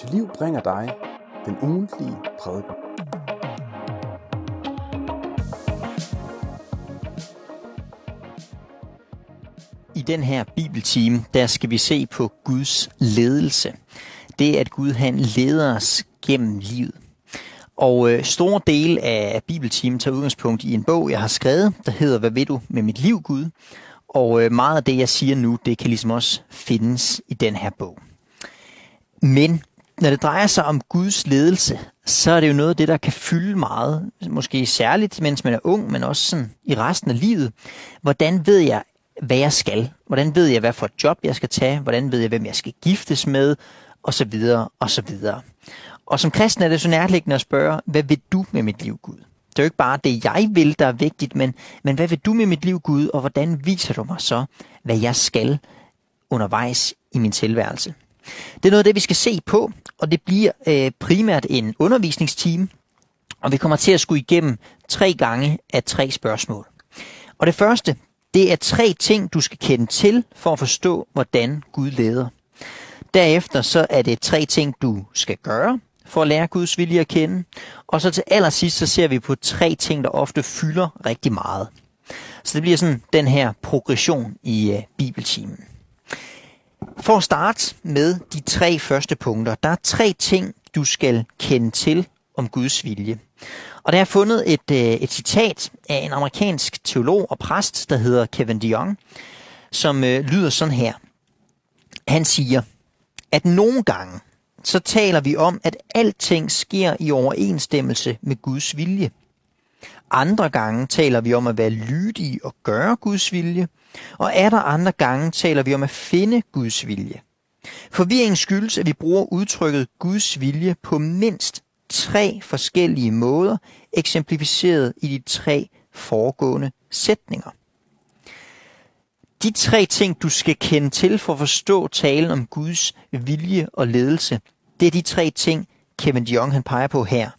til liv bringer dig den ugentlige prædiken. I den her bibeltime, der skal vi se på Guds ledelse. Det er, at Gud han leder os gennem livet. Og øh, store del af bibeltimen tager udgangspunkt i en bog, jeg har skrevet, der hedder Hvad ved du med mit liv, Gud? Og øh, meget af det, jeg siger nu, det kan ligesom også findes i den her bog. Men når det drejer sig om Guds ledelse, så er det jo noget af det, der kan fylde meget, måske særligt, mens man er ung, men også sådan i resten af livet. Hvordan ved jeg, hvad jeg skal? Hvordan ved jeg, hvad for et job jeg skal tage? Hvordan ved jeg, hvem jeg skal giftes med? Og så videre, og så videre. Og som kristen er det så nærliggende at spørge, hvad vil du med mit liv, Gud? Det er jo ikke bare det, jeg vil, der er vigtigt, men, men hvad vil du med mit liv, Gud, og hvordan viser du mig så, hvad jeg skal undervejs i min tilværelse? Det er noget af det, vi skal se på, og det bliver øh, primært en undervisningsteam, og vi kommer til at skulle igennem tre gange af tre spørgsmål. Og det første, det er tre ting, du skal kende til for at forstå, hvordan Gud leder. Derefter så er det tre ting, du skal gøre for at lære Guds vilje at kende. Og så til allersidst, så ser vi på tre ting, der ofte fylder rigtig meget. Så det bliver sådan den her progression i øh, bibeltimen. For at starte med de tre første punkter, der er tre ting, du skal kende til om Guds vilje. Og der er fundet et, øh, et citat af en amerikansk teolog og præst, der hedder Kevin DeYoung, som øh, lyder sådan her. Han siger, at nogle gange, så taler vi om, at alting sker i overensstemmelse med Guds vilje. Andre gange taler vi om at være lydige og gøre Guds vilje, og er der andre gange taler vi om at finde Guds vilje. Forvirringen skyldes, at vi bruger udtrykket Guds vilje på mindst tre forskellige måder, eksemplificeret i de tre foregående sætninger. De tre ting, du skal kende til for at forstå talen om Guds vilje og ledelse, det er de tre ting, Kevin DeYoung han peger på her.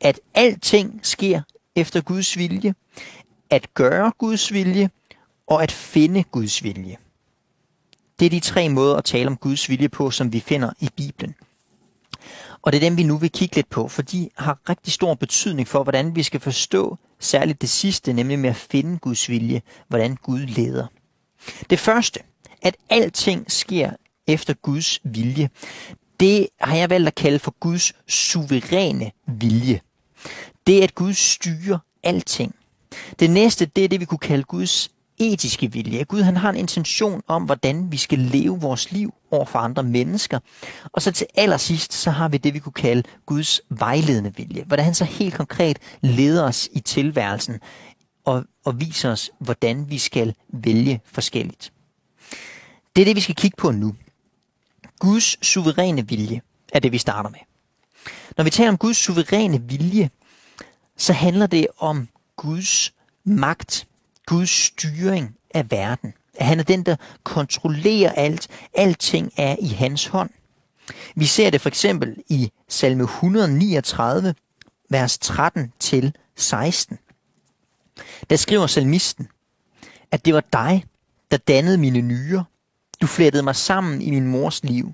At alting sker efter Guds vilje, at gøre Guds vilje og at finde Guds vilje. Det er de tre måder at tale om Guds vilje på, som vi finder i Bibelen. Og det er dem, vi nu vil kigge lidt på, for de har rigtig stor betydning for, hvordan vi skal forstå særligt det sidste, nemlig med at finde Guds vilje, hvordan Gud leder. Det første, at alting sker efter Guds vilje, det har jeg valgt at kalde for Guds suveræne vilje. Det er, at Gud styrer alting. Det næste, det er det, vi kunne kalde Guds etiske vilje. Gud han har en intention om, hvordan vi skal leve vores liv over for andre mennesker. Og så til allersidst, så har vi det, vi kunne kalde Guds vejledende vilje. Hvordan han så helt konkret leder os i tilværelsen og, og viser os, hvordan vi skal vælge forskelligt. Det er det, vi skal kigge på nu. Guds suveræne vilje er det, vi starter med. Når vi taler om Guds suveræne vilje, så handler det om Guds magt, Guds styring af verden. At han er den, der kontrollerer alt. Alting er i hans hånd. Vi ser det for eksempel i salme 139, vers 13 til 16. Der skriver salmisten, at det var dig, der dannede mine nyrer. Du flettede mig sammen i min mors liv.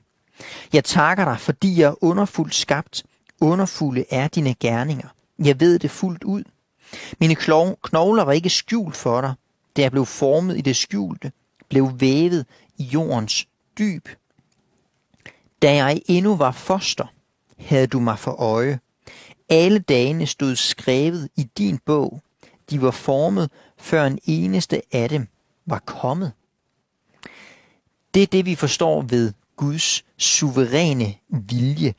Jeg takker dig, fordi jeg er underfuldt skabt. Underfulde er dine gerninger. Jeg ved det fuldt ud. Mine knogler var ikke skjult for dig, da jeg blev formet i det skjulte, blev vævet i jordens dyb. Da jeg endnu var foster, havde du mig for øje. Alle dagene stod skrevet i din bog. De var formet, før en eneste af dem var kommet. Det er det, vi forstår ved Guds suveræne vilje.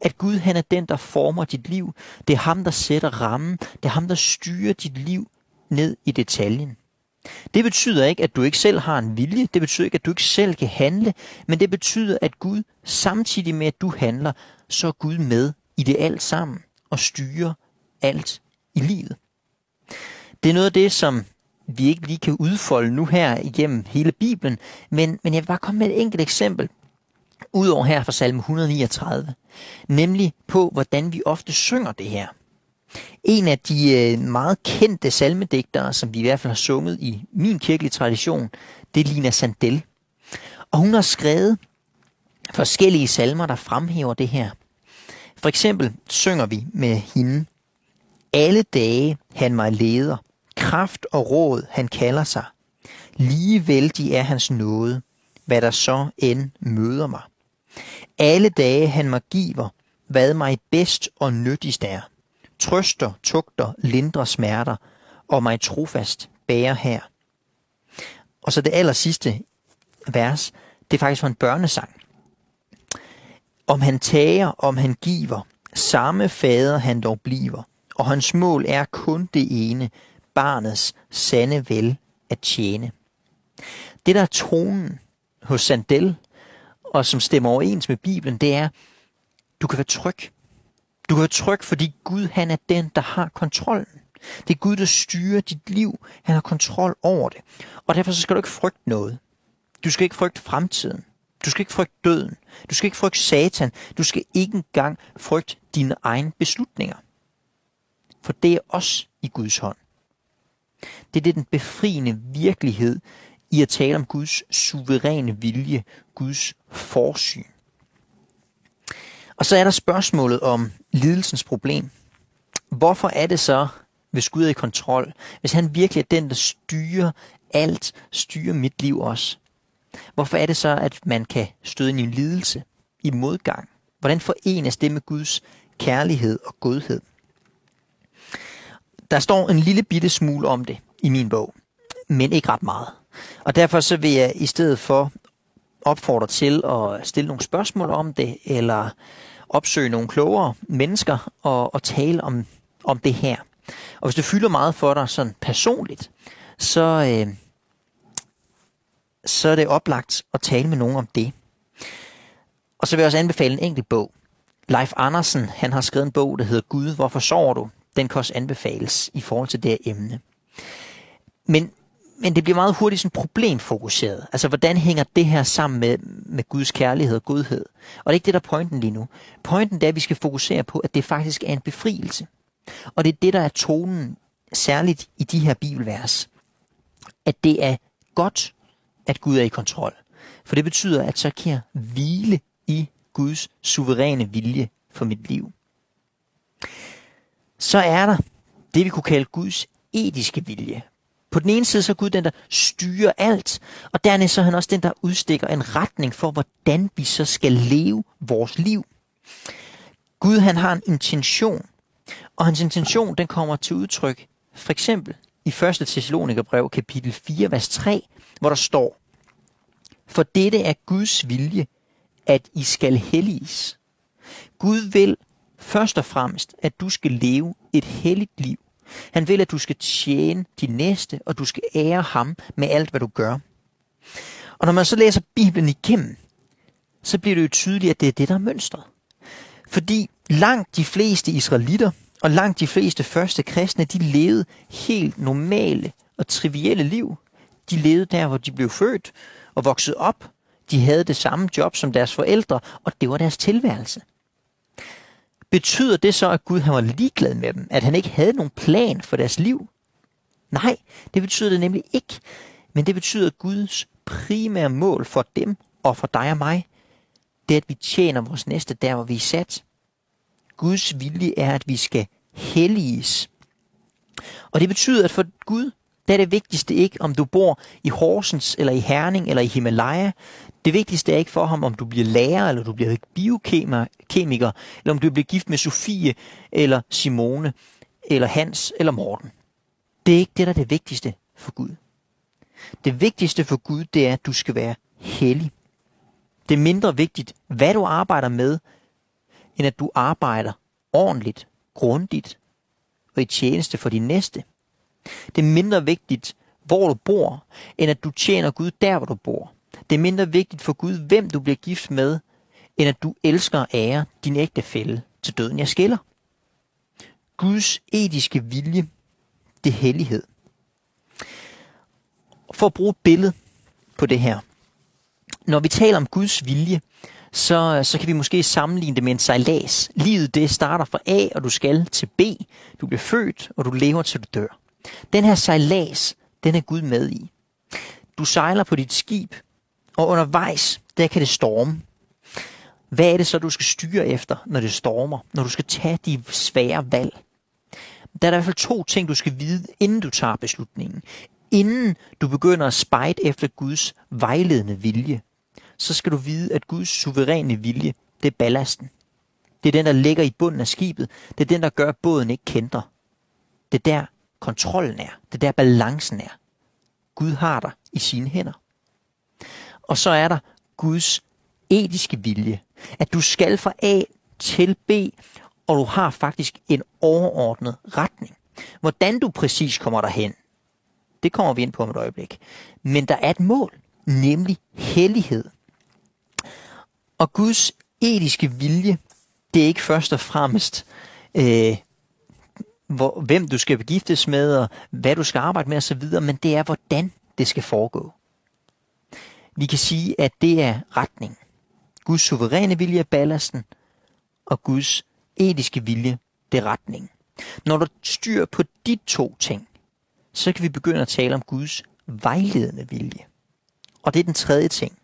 At Gud han er den, der former dit liv. Det er ham, der sætter rammen. Det er ham, der styrer dit liv ned i detaljen. Det betyder ikke, at du ikke selv har en vilje. Det betyder ikke, at du ikke selv kan handle. Men det betyder, at Gud samtidig med, at du handler, så er Gud med i det alt sammen og styrer alt i livet. Det er noget af det, som vi ikke lige kan udfolde nu her igennem hele Bibelen, men, men jeg vil bare komme med et enkelt eksempel, udover her fra salme 139, nemlig på, hvordan vi ofte synger det her. En af de øh, meget kendte salmedigtere, som vi i hvert fald har sunget i min kirkelige tradition, det er Lina Sandel. Og hun har skrevet forskellige salmer, der fremhæver det her. For eksempel synger vi med hende. Alle dage han mig leder, kraft og råd han kalder sig. Lige vældig er hans nåde, hvad der så end møder mig. Alle dage han mig giver, hvad mig bedst og nyttigst er. Trøster, tugter, lindrer smerter, og mig trofast bærer her. Og så det aller sidste vers, det er faktisk fra en børnesang. Om han tager, om han giver, samme fader han dog bliver, og hans mål er kun det ene, barnets sande vel at tjene. Det der er tonen hos Sandel, og som stemmer overens med Bibelen, det er, du kan være tryg. Du kan være tryg, fordi Gud han er den, der har kontrollen. Det er Gud, der styrer dit liv. Han har kontrol over det. Og derfor så skal du ikke frygte noget. Du skal ikke frygte fremtiden. Du skal ikke frygte døden. Du skal ikke frygte satan. Du skal ikke engang frygte dine egne beslutninger. For det er også i Guds hånd. Det er det den befriende virkelighed i at tale om Guds suveræne vilje, Guds forsyn. Og så er der spørgsmålet om lidelsens problem. Hvorfor er det så, hvis Gud er i kontrol, hvis han virkelig er den, der styrer alt, styrer mit liv også? Hvorfor er det så, at man kan støde ind i en lidelse, i modgang? Hvordan forenes det med Guds kærlighed og godhed? Der står en lille bitte smule om det i min bog, men ikke ret meget. Og derfor så vil jeg i stedet for opfordre til at stille nogle spørgsmål om det, eller opsøge nogle klogere mennesker og, og tale om, om det her. Og hvis det fylder meget for dig sådan personligt, så, øh, så er det oplagt at tale med nogen om det. Og så vil jeg også anbefale en enkelt bog. Leif Andersen, han har skrevet en bog, der hedder Gud, hvorfor sover du? Den kan også anbefales i forhold til det her emne. Men, men det bliver meget hurtigt sådan problemfokuseret. Altså, hvordan hænger det her sammen med, med Guds kærlighed og godhed? Og det er ikke det, der er pointen lige nu. Pointen er, at vi skal fokusere på, at det faktisk er en befrielse. Og det er det, der er tonen, særligt i de her bibelvers. At det er godt, at Gud er i kontrol. For det betyder, at så kan jeg hvile i Guds suveræne vilje for mit liv. Så er der det, vi kunne kalde Guds etiske vilje. På den ene side så er Gud den, der styrer alt, og dernæst så er han også den, der udstikker en retning for, hvordan vi så skal leve vores liv. Gud han har en intention, og hans intention den kommer til udtryk for eksempel i 1. Thessalonikerbrev kapitel 4, vers 3, hvor der står, For dette er Guds vilje, at I skal helliges. Gud vil først og fremmest, at du skal leve et helligt liv. Han vil, at du skal tjene din næste, og du skal ære ham med alt, hvad du gør. Og når man så læser Bibelen igennem, så bliver det jo tydeligt, at det er det, der er mønstret. Fordi langt de fleste israelitter og langt de fleste første kristne, de levede helt normale og trivielle liv. De levede der, hvor de blev født og voksede op. De havde det samme job som deres forældre, og det var deres tilværelse. Betyder det så, at Gud han var ligeglad med dem? At han ikke havde nogen plan for deres liv? Nej, det betyder det nemlig ikke. Men det betyder, at Guds primære mål for dem og for dig og mig, det er, at vi tjener vores næste der, hvor vi er sat. Guds vilje er, at vi skal helliges. Og det betyder, at for Gud, der er det vigtigste ikke, om du bor i Horsens, eller i Herning, eller i Himalaya. Det vigtigste er ikke for ham, om du bliver lærer, eller du bliver biokemiker, eller om du bliver gift med Sofie, eller Simone, eller Hans, eller Morten. Det er ikke det, der er det vigtigste for Gud. Det vigtigste for Gud, det er, at du skal være hellig. Det er mindre vigtigt, hvad du arbejder med, end at du arbejder ordentligt, grundigt og i tjeneste for din næste. Det er mindre vigtigt, hvor du bor, end at du tjener Gud der, hvor du bor. Det er mindre vigtigt for Gud, hvem du bliver gift med, end at du elsker og ærer din ægtefælle til døden jeg skiller. Guds etiske vilje, det er hellighed. For at bruge et billede på det her. Når vi taler om Guds vilje, så, så kan vi måske sammenligne det med en sejlads. Livet det starter fra A, og du skal til B. Du bliver født, og du lever til du dør. Den her sejlads, den er Gud med i. Du sejler på dit skib, og undervejs, der kan det storme. hvad er det så, du skal styre efter, når det stormer, når du skal tage de svære valg? Der er der i hvert fald to ting, du skal vide, inden du tager beslutningen. Inden du begynder at spejde efter Guds vejledende vilje, så skal du vide, at Guds suveræne vilje, det er ballasten. Det er den, der ligger i bunden af skibet. Det er den, der gør, at båden ikke kender. Det er der kontrollen er. Det er der balancen er. Gud har dig i sine hænder. Og så er der Guds etiske vilje. At du skal fra A til B, og du har faktisk en overordnet retning. Hvordan du præcis kommer derhen, det kommer vi ind på om et øjeblik. Men der er et mål, nemlig hellighed. Og Guds etiske vilje, det er ikke først og fremmest, øh, hvor, hvem du skal begiftes med, og hvad du skal arbejde med osv., men det er, hvordan det skal foregå. Vi kan sige, at det er retning. Guds suveræne vilje er ballasten, og Guds etiske vilje, det er retning. Når du styr på de to ting, så kan vi begynde at tale om Guds vejledende vilje. Og det er den tredje ting.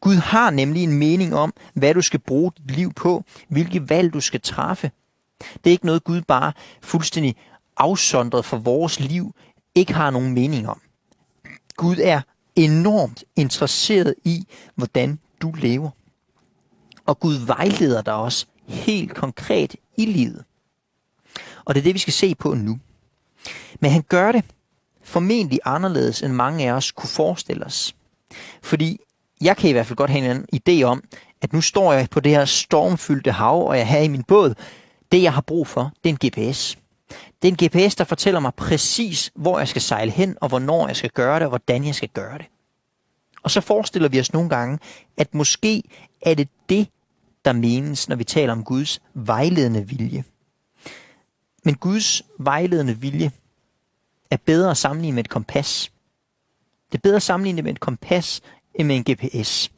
Gud har nemlig en mening om, hvad du skal bruge dit liv på, hvilke valg du skal træffe. Det er ikke noget, Gud bare fuldstændig afsondret for vores liv ikke har nogen mening om. Gud er enormt interesseret i, hvordan du lever. Og Gud vejleder dig også helt konkret i livet. Og det er det, vi skal se på nu. Men han gør det formentlig anderledes, end mange af os kunne forestille os. Fordi jeg kan i hvert fald godt have en idé om, at nu står jeg på det her stormfyldte hav, og jeg har i min båd. Det, jeg har brug for, det er en GPS. Det er en GPS, der fortæller mig præcis, hvor jeg skal sejle hen, og hvornår jeg skal gøre det, og hvordan jeg skal gøre det. Og så forestiller vi os nogle gange, at måske er det det, der menes, når vi taler om Guds vejledende vilje. Men Guds vejledende vilje er bedre at sammenligne med et kompas. Det er bedre at sammenligne med et kompas end med en GPS.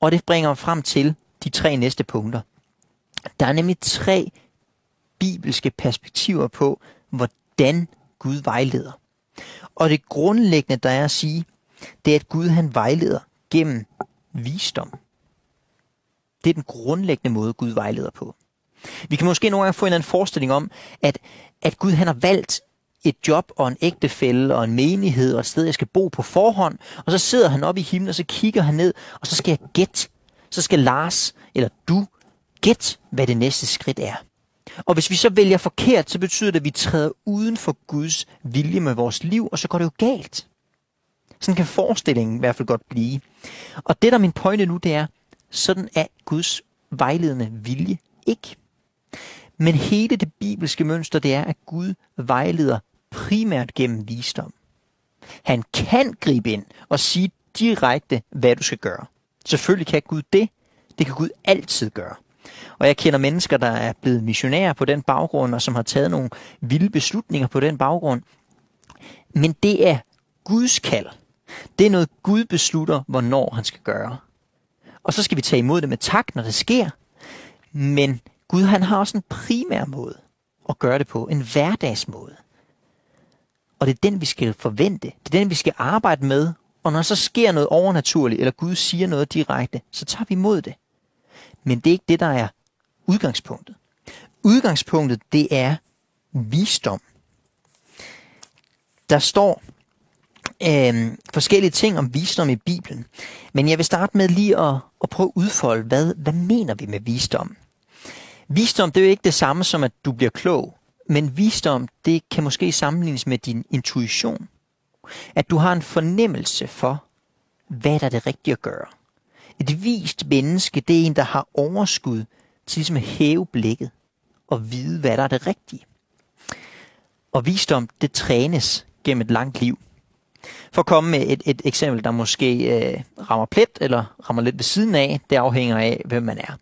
Og det bringer mig frem til de tre næste punkter. Der er nemlig tre bibelske perspektiver på, hvordan Gud vejleder. Og det grundlæggende, der er at sige, det er, at Gud han vejleder gennem visdom. Det er den grundlæggende måde, Gud vejleder på. Vi kan måske nogle gange få en eller anden forestilling om, at, at Gud han har valgt et job og en ægtefælle og en menighed og et sted, jeg skal bo på forhånd. Og så sidder han oppe i himlen, og så kigger han ned, og så skal jeg gætte. Så skal Lars, eller du, gætte, hvad det næste skridt er. Og hvis vi så vælger forkert, så betyder det, at vi træder uden for Guds vilje med vores liv, og så går det jo galt. Sådan kan forestillingen i hvert fald godt blive. Og det, der er min pointe nu, det er, sådan er Guds vejledende vilje ikke. Men hele det bibelske mønster, det er, at Gud vejleder primært gennem visdom. Han kan gribe ind og sige direkte, hvad du skal gøre. Selvfølgelig kan Gud det. Det kan Gud altid gøre. Og jeg kender mennesker, der er blevet missionærer på den baggrund, og som har taget nogle vilde beslutninger på den baggrund. Men det er Guds kald. Det er noget, Gud beslutter, hvornår han skal gøre. Og så skal vi tage imod det med tak, når det sker. Men Gud han har også en primær måde at gøre det på, en hverdagsmåde. Og det er den, vi skal forvente. Det er den, vi skal arbejde med. Og når så sker noget overnaturligt, eller Gud siger noget direkte, så tager vi imod det. Men det er ikke det, der er udgangspunktet. Udgangspunktet, det er visdom. Der står øh, forskellige ting om visdom i Bibelen. Men jeg vil starte med lige at, at prøve at udfolde, hvad, hvad mener vi med visdom? Visdom, det er jo ikke det samme som, at du bliver klog. Men visdom, det kan måske sammenlignes med din intuition. At du har en fornemmelse for, hvad der er det rigtige at gøre. Et vist menneske, det er en, der har overskud til ligesom at hæve blikket og vide, hvad der er det rigtige. Og visdom, det trænes gennem et langt liv. For at komme med et, et eksempel, der måske øh, rammer plet eller rammer lidt ved siden af, det afhænger af, hvem man er.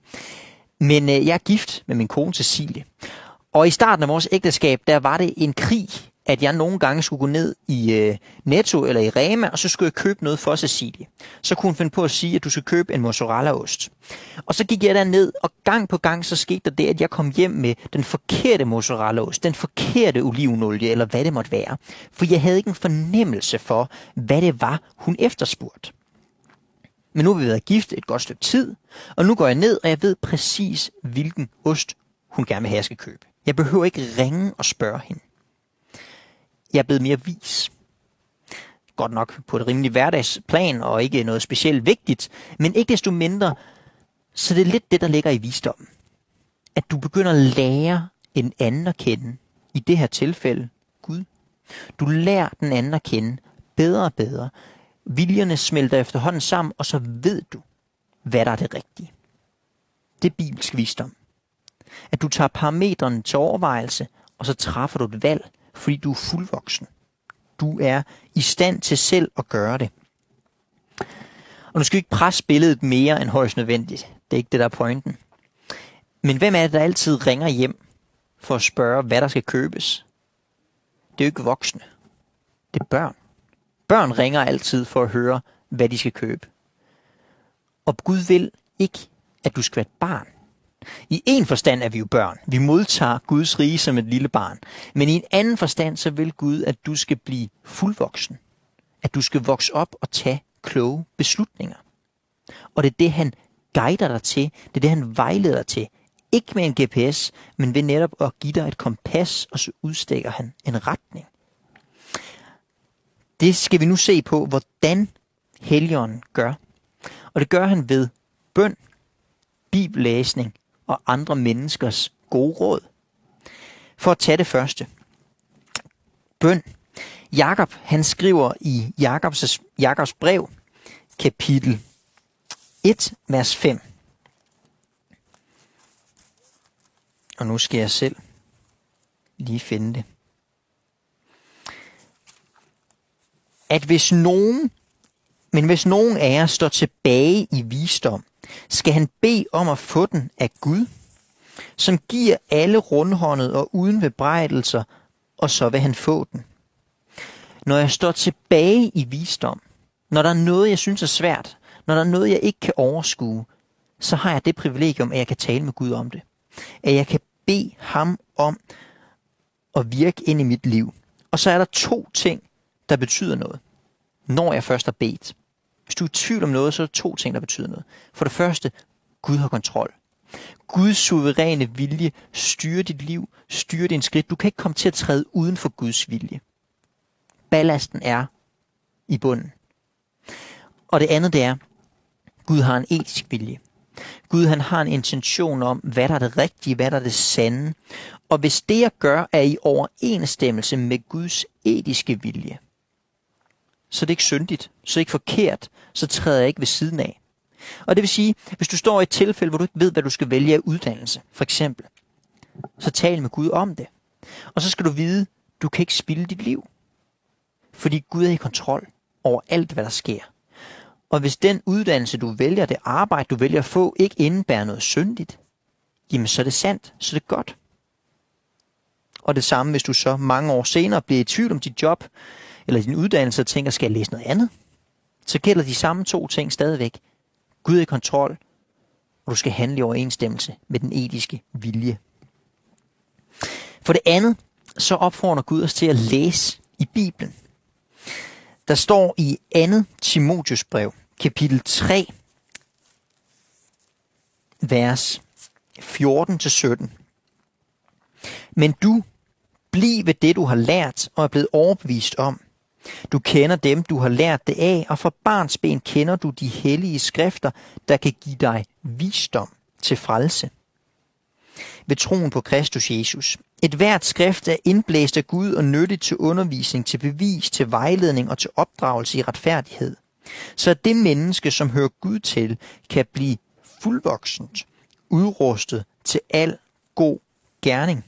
Men øh, jeg er gift med min kone Cecilie. Og i starten af vores ægteskab, der var det en krig, at jeg nogle gange skulle gå ned i øh, Netto eller i Rema, og så skulle jeg købe noget for Cecilie. Så kunne hun finde på at sige, at du skal købe en mozzarellaost. Og så gik jeg der ned, og gang på gang så skete der det, at jeg kom hjem med den forkerte mozzarellaost, den forkerte olivenolie, eller hvad det måtte være. For jeg havde ikke en fornemmelse for, hvad det var, hun efterspurgte. Men nu har vi været gift et godt stykke tid, og nu går jeg ned, og jeg ved præcis, hvilken ost hun gerne vil have, jeg skal købe. Jeg behøver ikke ringe og spørge hende. Jeg er blevet mere vis. Godt nok på et rimelig hverdagsplan, og ikke noget specielt vigtigt, men ikke desto mindre, så det er lidt det, der ligger i visdommen. At du begynder at lære en anden at kende. I det her tilfælde, Gud. Du lærer den anden at kende bedre og bedre. Viljerne smelter efterhånden sammen, og så ved du, hvad der er det rigtige. Det er bibelsk visdom. At du tager parametrene til overvejelse, og så træffer du et valg, fordi du er fuldvoksen. Du er i stand til selv at gøre det. Og nu skal vi ikke presse billedet mere end højst nødvendigt. Det er ikke det, der er pointen. Men hvem er det, der altid ringer hjem for at spørge, hvad der skal købes? Det er jo ikke voksne. Det er børn. Børn ringer altid for at høre, hvad de skal købe. Og Gud vil ikke, at du skal være et barn. I en forstand er vi jo børn. Vi modtager Guds rige som et lille barn. Men i en anden forstand, så vil Gud, at du skal blive fuldvoksen. At du skal vokse op og tage kloge beslutninger. Og det er det, han guider dig til. Det er det, han vejleder dig til. Ikke med en GPS, men ved netop at give dig et kompas, og så udstikker han en retning. Det skal vi nu se på, hvordan Helligånden gør. Og det gør han ved bøn, bibellæsning og andre menneskers gode råd. For at tage det første. Bøn. Jakob, han skriver i Jakobs, Jakobs brev, kapitel 1, vers 5. Og nu skal jeg selv lige finde det. At hvis nogen, men hvis nogen af jer står tilbage i visdom, skal han bede om at få den af Gud, som giver alle rundhåndet og uden bebrejdelser, og så vil han få den. Når jeg står tilbage i visdom, når der er noget, jeg synes er svært, når der er noget, jeg ikke kan overskue, så har jeg det privilegium, at jeg kan tale med Gud om det. At jeg kan bede ham om at virke ind i mit liv. Og så er der to ting, der betyder noget, når jeg først har bedt. Hvis du er i tvivl om noget, så er der to ting, der betyder noget. For det første, Gud har kontrol. Guds suveræne vilje styrer dit liv, styrer din skridt. Du kan ikke komme til at træde uden for Guds vilje. Ballasten er i bunden. Og det andet det er, Gud har en etisk vilje. Gud han har en intention om, hvad der er det rigtige, hvad der er det sande. Og hvis det jeg gør er i overensstemmelse med Guds etiske vilje, så er det ikke syndigt, så er det ikke forkert, så træder jeg ikke ved siden af. Og det vil sige, hvis du står i et tilfælde, hvor du ikke ved, hvad du skal vælge af uddannelse, for eksempel, så tal med Gud om det. Og så skal du vide, du kan ikke spilde dit liv. Fordi Gud er i kontrol over alt, hvad der sker. Og hvis den uddannelse, du vælger, det arbejde, du vælger at få, ikke indebærer noget syndigt, jamen så er det sandt, så er det godt. Og det samme, hvis du så mange år senere bliver i tvivl om dit job, eller din uddannelse, og tænker, skal jeg læse noget andet? Så gælder de samme to ting stadigvæk. Gud er i kontrol, og du skal handle i overensstemmelse med den etiske vilje. For det andet, så opfordrer Gud os til at læse i Bibelen. Der står i 2. Timotius brev, kapitel 3, vers 14-17. Men du, bliv ved det, du har lært og er blevet overbevist om. Du kender dem, du har lært det af, og fra barns ben kender du de hellige skrifter, der kan give dig visdom til frelse. Ved troen på Kristus Jesus. Et hvert skrift er indblæst af Gud og nyttigt til undervisning, til bevis, til vejledning og til opdragelse i retfærdighed så at det menneske, som hører Gud til, kan blive fuldvoksent, udrustet til al god gerning.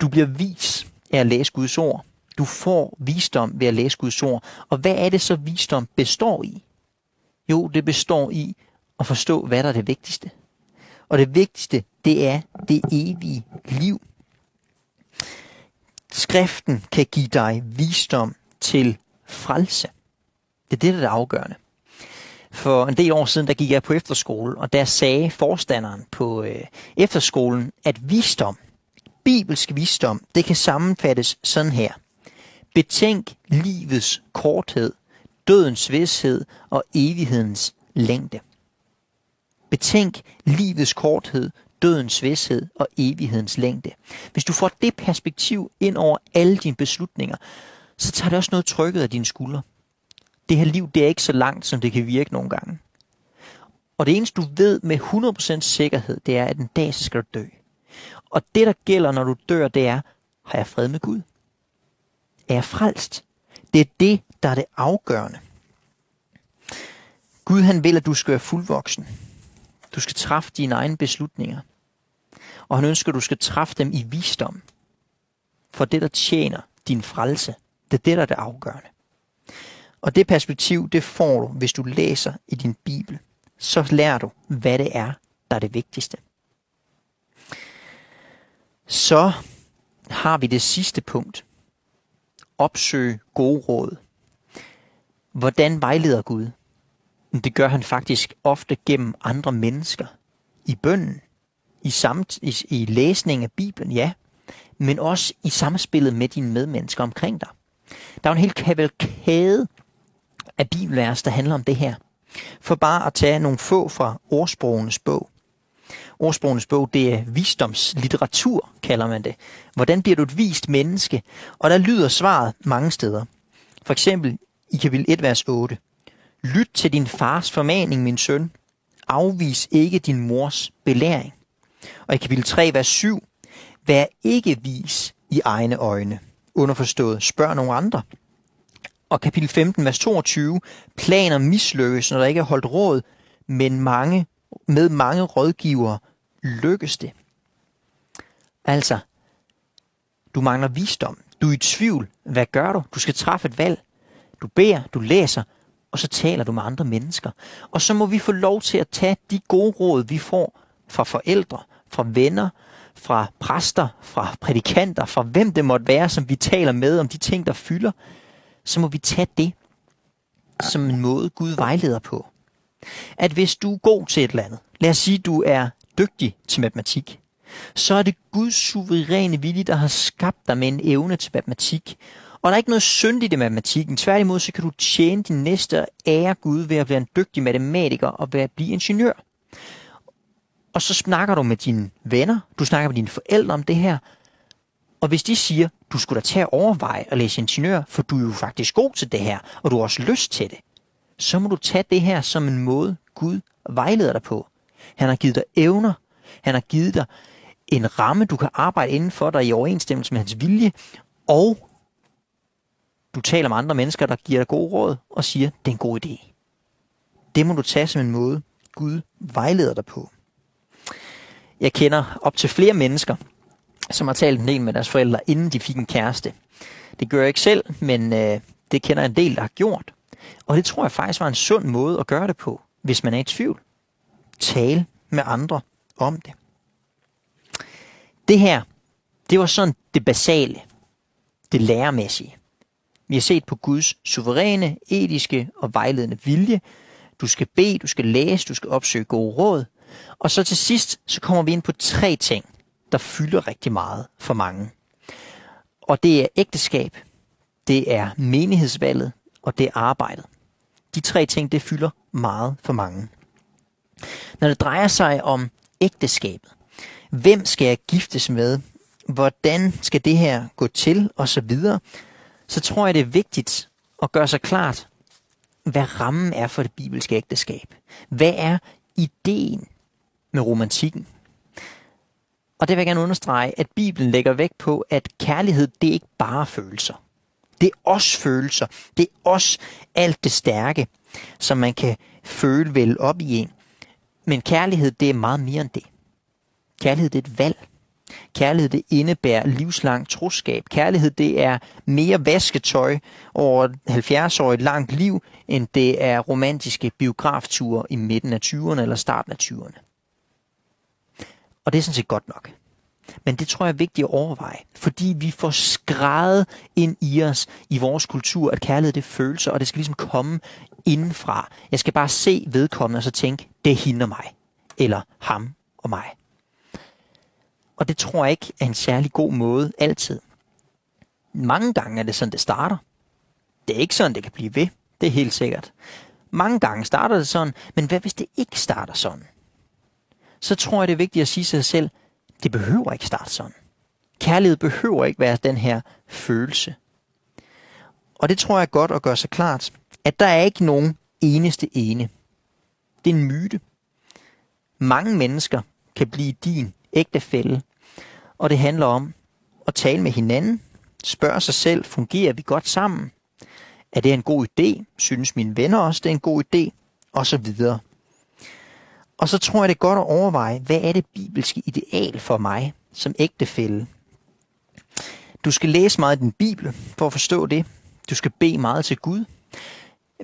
Du bliver vis af at læse Guds ord. Du får visdom ved at læse Guds ord. Og hvad er det så visdom består i? Jo, det består i at forstå, hvad der er det vigtigste. Og det vigtigste, det er det evige liv. Skriften kan give dig visdom til frelse. Det er det, der er det afgørende. For en del år siden, der gik jeg på efterskole, og der sagde forstanderen på øh, efterskolen, at visdom, bibelsk visdom, det kan sammenfattes sådan her. Betænk livets korthed, dødens vidshed og evighedens længde. Betænk livets korthed, dødens vidshed og evighedens længde. Hvis du får det perspektiv ind over alle dine beslutninger, så tager det også noget trykket af dine skuldre. Det her liv, det er ikke så langt, som det kan virke nogle gange. Og det eneste, du ved med 100% sikkerhed, det er, at en dag, så skal du dø. Og det, der gælder, når du dør, det er, har jeg fred med Gud? Er frelst? Det er det, der er det afgørende. Gud han vil, at du skal være fuldvoksen. Du skal træffe dine egne beslutninger. Og han ønsker, at du skal træffe dem i visdom. For det, der tjener din frelse, det er det, der er det afgørende. Og det perspektiv, det får du, hvis du læser i din Bibel. Så lærer du, hvad det er, der er det vigtigste. Så har vi det sidste punkt opsøge gode råd. Hvordan vejleder Gud? Det gør han faktisk ofte gennem andre mennesker. I bønden, i, samt, i, i læsning af Bibelen, ja, men også i samspillet med dine medmennesker omkring dig. Der er en hel kavalkade af bibelvers, der handler om det her. For bare at tage nogle få fra ordsprogenes bog. Ordsprogenes bog, det er visdomslitteratur, kalder man det. Hvordan bliver du et vist menneske? Og der lyder svaret mange steder. For eksempel i kapitel 1, vers 8. Lyt til din fars formaning, min søn. Afvis ikke din mors belæring. Og i kapitel 3, vers 7. Vær ikke vis i egne øjne. Underforstået, spørg nogle andre. Og kapitel 15, vers 22. Planer mislykkes, når der ikke er holdt råd, men mange, med mange rådgivere lykkes det. Altså, du mangler visdom. Du er i tvivl. Hvad gør du? Du skal træffe et valg. Du beder, du læser, og så taler du med andre mennesker. Og så må vi få lov til at tage de gode råd, vi får fra forældre, fra venner, fra præster, fra prædikanter, fra hvem det måtte være, som vi taler med om de ting, der fylder, så må vi tage det som en måde, Gud vejleder på. At hvis du er god til et eller andet, lad os sige, du er dygtig til matematik, så er det Guds suveræne vilje, der har skabt dig med en evne til matematik. Og der er ikke noget syndigt i matematikken. Tværtimod, så kan du tjene din næste ære Gud ved at være en dygtig matematiker og ved at blive ingeniør. Og så snakker du med dine venner, du snakker med dine forældre om det her. Og hvis de siger, du skulle da tage at overveje at læse ingeniør, for du er jo faktisk god til det her, og du har også lyst til det, så må du tage det her som en måde, Gud vejleder dig på. Han har givet dig evner. Han har givet dig en ramme, du kan arbejde inden for dig i overensstemmelse med hans vilje. Og du taler med andre mennesker, der giver dig gode råd og siger, det er en god idé. Det må du tage som en måde, Gud vejleder dig på. Jeg kender op til flere mennesker, som har talt en del med deres forældre, inden de fik en kæreste. Det gør jeg ikke selv, men øh, det kender en del, der har gjort. Og det tror jeg faktisk var en sund måde at gøre det på, hvis man er i tvivl tale med andre om det. Det her, det var sådan det basale, det læremæssige. Vi har set på Guds suveræne, etiske og vejledende vilje. Du skal bede, du skal læse, du skal opsøge gode råd. Og så til sidst, så kommer vi ind på tre ting, der fylder rigtig meget for mange. Og det er ægteskab, det er menighedsvalget, og det er arbejdet. De tre ting, det fylder meget for mange. Når det drejer sig om ægteskabet, hvem skal jeg giftes med, hvordan skal det her gå til, og så videre, så tror jeg, det er vigtigt at gøre sig klart, hvad rammen er for det bibelske ægteskab. Hvad er ideen med romantikken? Og det vil jeg gerne understrege, at Bibelen lægger vægt på, at kærlighed, det er ikke bare følelser. Det er også følelser. Det er også alt det stærke, som man kan føle vel op i en. Men kærlighed, det er meget mere end det. Kærlighed, det er et valg. Kærlighed, det indebærer livslang troskab. Kærlighed, det er mere vasketøj over 70-årigt langt liv, end det er romantiske biografture i midten af 20'erne eller starten af 20'erne. Og det er sådan set godt nok. Men det tror jeg er vigtigt at overveje, fordi vi får skrevet ind i os, i vores kultur, at kærlighed det er følelser, og det skal ligesom komme indenfra. Jeg skal bare se vedkommende og så tænke, det er hende og mig. Eller ham og mig. Og det tror jeg ikke er en særlig god måde altid. Mange gange er det sådan, det starter. Det er ikke sådan, det kan blive ved. Det er helt sikkert. Mange gange starter det sådan, men hvad hvis det ikke starter sådan? Så tror jeg, det er vigtigt at sige sig selv, det behøver ikke starte sådan. Kærlighed behøver ikke være den her følelse. Og det tror jeg er godt at gøre sig klart, at der er ikke nogen eneste ene. Det er en myte. Mange mennesker kan blive din ægtefælle, og det handler om at tale med hinanden, spørge sig selv, fungerer vi godt sammen? Er det en god idé? Synes mine venner også, det er en god idé? Og så videre. Og så tror jeg, det er godt at overveje, hvad er det bibelske ideal for mig som ægtefælle? Du skal læse meget i din bibel for at forstå det. Du skal bede meget til Gud.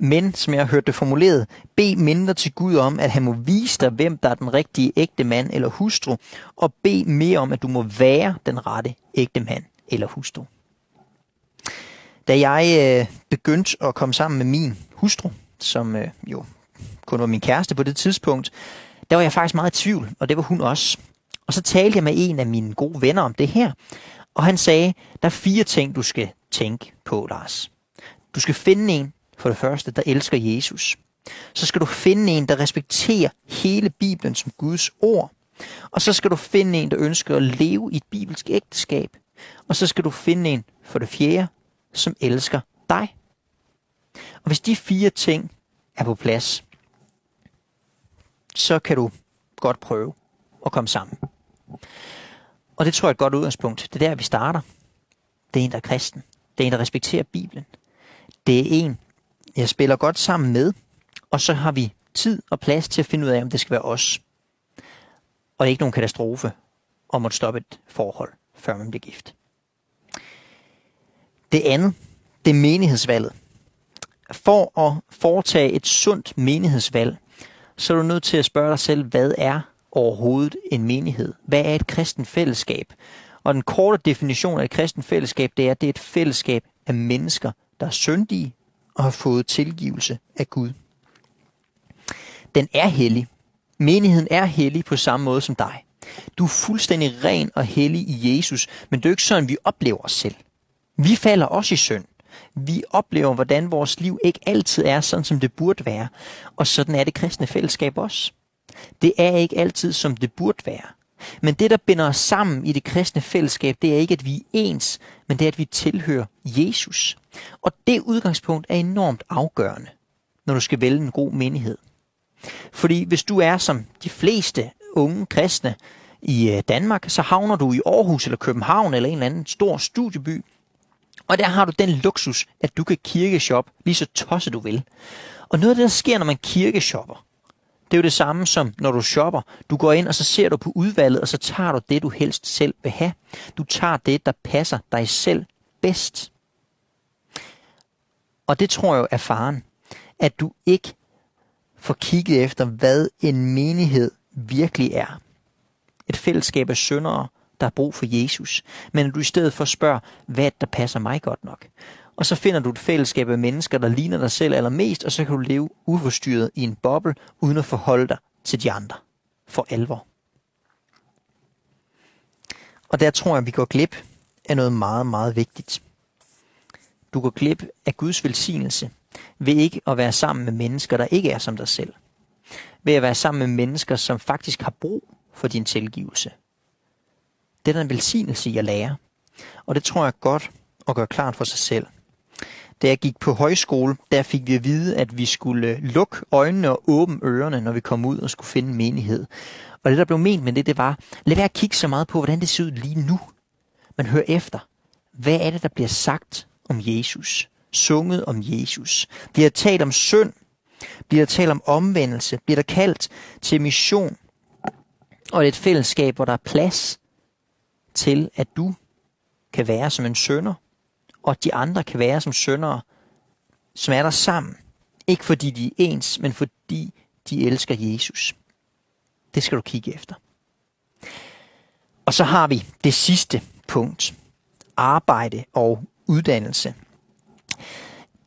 Men, som jeg har hørt det formuleret, bed mindre til Gud om, at han må vise dig, hvem der er den rigtige ægte mand eller hustru, og bed mere om, at du må være den rette ægte mand eller hustru. Da jeg øh, begyndte at komme sammen med min hustru, som øh, jo kun var min kæreste på det tidspunkt, der var jeg faktisk meget i tvivl, og det var hun også. Og så talte jeg med en af mine gode venner om det her, og han sagde, der er fire ting, du skal tænke på, Lars. Du skal finde en, for det første, der elsker Jesus. Så skal du finde en, der respekterer hele Bibelen som Guds ord. Og så skal du finde en, der ønsker at leve i et bibelsk ægteskab. Og så skal du finde en, for det fjerde, som elsker dig. Og hvis de fire ting er på plads, så kan du godt prøve at komme sammen. Og det tror jeg er et godt udgangspunkt. Det er der, vi starter. Det er en, der er kristen. Det er en, der respekterer Bibelen. Det er en, jeg spiller godt sammen med, og så har vi tid og plads til at finde ud af, om det skal være os. Og det er ikke nogen katastrofe om at stoppe et forhold, før man bliver gift. Det andet, det er menighedsvalget. For at foretage et sundt menighedsvalg, så er du nødt til at spørge dig selv, hvad er overhovedet en menighed? Hvad er et kristen fællesskab? Og den korte definition af et kristen fællesskab, det er, at det er et fællesskab af mennesker, der er syndige og har fået tilgivelse af Gud. Den er hellig. Menigheden er hellig på samme måde som dig. Du er fuldstændig ren og hellig i Jesus, men det er jo ikke sådan, vi oplever os selv. Vi falder også i synd. Vi oplever, hvordan vores liv ikke altid er sådan, som det burde være. Og sådan er det kristne fællesskab også. Det er ikke altid, som det burde være. Men det, der binder os sammen i det kristne fællesskab, det er ikke, at vi er ens, men det er, at vi tilhører Jesus. Og det udgangspunkt er enormt afgørende, når du skal vælge en god menighed. Fordi hvis du er som de fleste unge kristne i øh, Danmark, så havner du i Aarhus eller København eller en eller anden stor studieby, og der har du den luksus, at du kan kirkeshop lige så tosset du vil. Og noget af det, der sker, når man kirkeshopper, det er jo det samme som når du shopper. Du går ind, og så ser du på udvalget, og så tager du det, du helst selv vil have. Du tager det, der passer dig selv bedst. Og det tror jeg jo er faren. At du ikke får kigget efter, hvad en menighed virkelig er. Et fællesskab af syndere, der er brug for Jesus. Men du i stedet for spørger, hvad der passer mig godt nok. Og så finder du et fællesskab af mennesker, der ligner dig selv allermest, og så kan du leve uforstyrret i en boble, uden at forholde dig til de andre. For alvor. Og der tror jeg, vi går glip af noget meget, meget vigtigt. Du går glip af Guds velsignelse ved ikke at være sammen med mennesker, der ikke er som dig selv. Ved at være sammen med mennesker, som faktisk har brug for din tilgivelse. Det er der en velsignelse i at lære. Og det tror jeg er godt at gøre klart for sig selv. Da jeg gik på højskole, der fik vi at vide, at vi skulle lukke øjnene og åbne ørerne, når vi kom ud og skulle finde menighed. Og det, der blev ment med det, det var, lad være at kigge så meget på, hvordan det ser ud lige nu. Men hør efter. Hvad er det, der bliver sagt om Jesus? Sunget om Jesus? Bliver der talt om synd? Bliver der talt om omvendelse? Bliver der kaldt til mission? Og et fællesskab, hvor der er plads til, at du kan være som en sønder, og at de andre kan være som søndere, som er der sammen. Ikke fordi de er ens, men fordi de elsker Jesus. Det skal du kigge efter. Og så har vi det sidste punkt. Arbejde og uddannelse.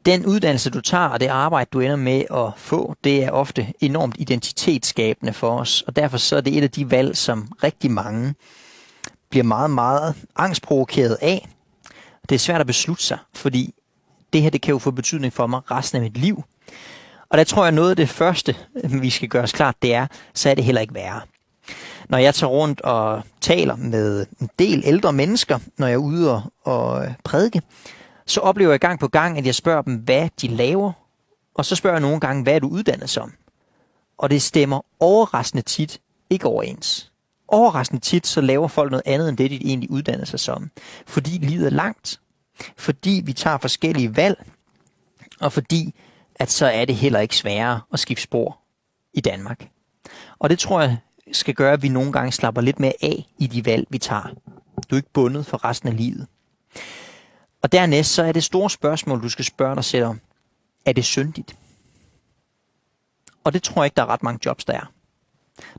Den uddannelse, du tager, og det arbejde, du ender med at få, det er ofte enormt identitetsskabende for os. Og derfor så er det et af de valg, som rigtig mange bliver meget, meget angstprovokeret af. Det er svært at beslutte sig, fordi det her det kan jo få betydning for mig resten af mit liv. Og der tror jeg, noget af det første, vi skal gøre os klart, det er, så er det heller ikke værre. Når jeg tager rundt og taler med en del ældre mennesker, når jeg er ude og, og prædike, så oplever jeg gang på gang, at jeg spørger dem, hvad de laver, og så spørger jeg nogle gange, hvad er du uddannet som? Og det stemmer overraskende tit ikke overens. Overraskende tit, så laver folk noget andet, end det, de egentlig uddanner sig som. Fordi livet er langt. Fordi vi tager forskellige valg. Og fordi, at så er det heller ikke sværere at skifte spor i Danmark. Og det tror jeg skal gøre, at vi nogle gange slapper lidt mere af i de valg, vi tager. Du er ikke bundet for resten af livet. Og dernæst så er det store spørgsmål, du skal spørge dig selv om. Er det syndigt? Og det tror jeg ikke, der er ret mange jobs, der er.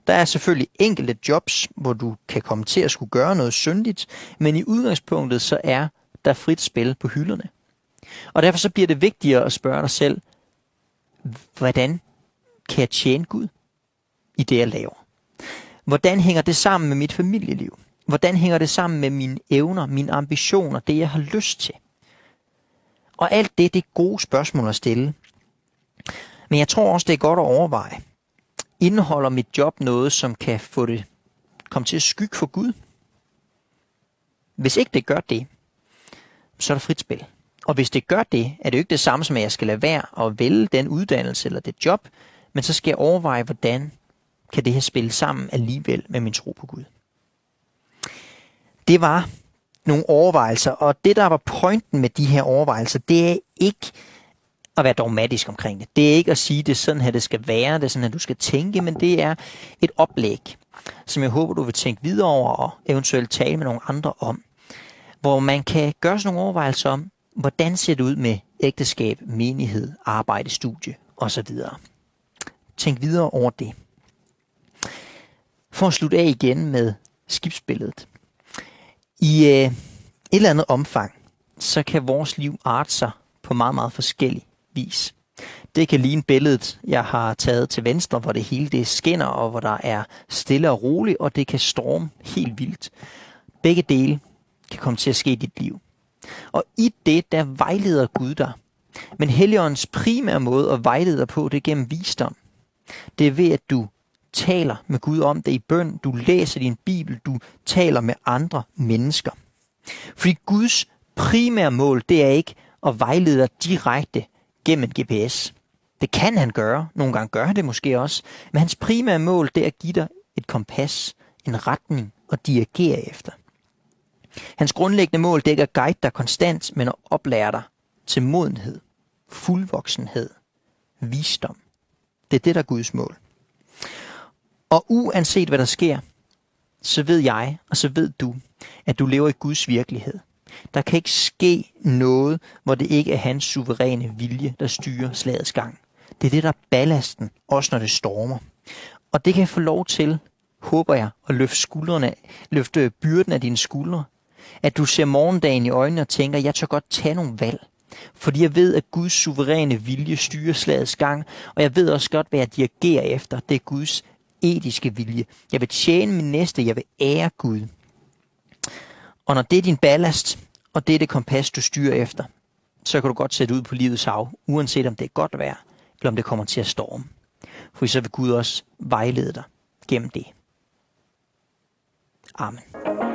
Der er selvfølgelig enkelte jobs, hvor du kan komme til at skulle gøre noget syndigt, men i udgangspunktet så er der frit spil på hylderne. Og derfor så bliver det vigtigere at spørge dig selv, hvordan kan jeg tjene Gud i det, jeg laver? Hvordan hænger det sammen med mit familieliv? Hvordan hænger det sammen med mine evner, mine ambitioner, det jeg har lyst til? Og alt det, det er gode spørgsmål at stille. Men jeg tror også, det er godt at overveje. Indeholder mit job noget, som kan få det komme til at skygge for Gud? Hvis ikke det gør det, så er der frit spil. Og hvis det gør det, er det jo ikke det samme som, at jeg skal lade være at vælge den uddannelse eller det job, men så skal jeg overveje, hvordan kan det her spille sammen alligevel med min tro på Gud. Det var nogle overvejelser, og det der var pointen med de her overvejelser, det er ikke at være dogmatisk omkring det. Det er ikke at sige, det er sådan her, det skal være, det er sådan her, du skal tænke, men det er et oplæg, som jeg håber, du vil tænke videre over og eventuelt tale med nogle andre om. Hvor man kan gøre sådan nogle overvejelser om, hvordan ser det ud med ægteskab, menighed, arbejde, studie osv. Tænk videre over det. For at slutte af igen med skibsbilledet. I øh, et eller andet omfang, så kan vores liv arte sig på meget, meget forskellig vis. Det kan ligne billedet, jeg har taget til venstre, hvor det hele det skinner, og hvor der er stille og roligt, og det kan storme helt vildt. Begge dele kan komme til at ske i dit liv. Og i det, der vejleder Gud dig. Men Helligåndens primære måde at vejlede dig på, det er gennem visdom. Det er ved, at du taler med Gud om det i bøn, du læser din bibel, du taler med andre mennesker. Fordi Guds primære mål, det er ikke at vejlede dig direkte gennem en GPS. Det kan han gøre. Nogle gange gør han det måske også. Men hans primære mål, det er at give dig et kompas, en retning og dirigere efter. Hans grundlæggende mål, det er ikke at guide dig konstant, men at oplære dig til modenhed, fuldvoksenhed, visdom. Det er det, der er Guds mål. Og uanset hvad der sker, så ved jeg, og så ved du, at du lever i Guds virkelighed. Der kan ikke ske noget, hvor det ikke er hans suveræne vilje, der styrer slagets gang. Det er det, der er ballasten, også når det stormer. Og det kan få lov til, håber jeg, at løfte, skuldrene, løfte byrden af dine skuldre. At du ser morgendagen i øjnene og tænker, jeg tør godt tage nogle valg. Fordi jeg ved, at Guds suveræne vilje styrer slagets gang, og jeg ved også godt, hvad jeg dirigerer efter. Det er Guds etiske vilje. Jeg vil tjene min næste, jeg vil ære Gud. Og når det er din ballast, og det er det kompas, du styrer efter, så kan du godt sætte ud på livets hav, uanset om det er godt vejr, eller om det kommer til at storme. For så vil Gud også vejlede dig gennem det. Amen.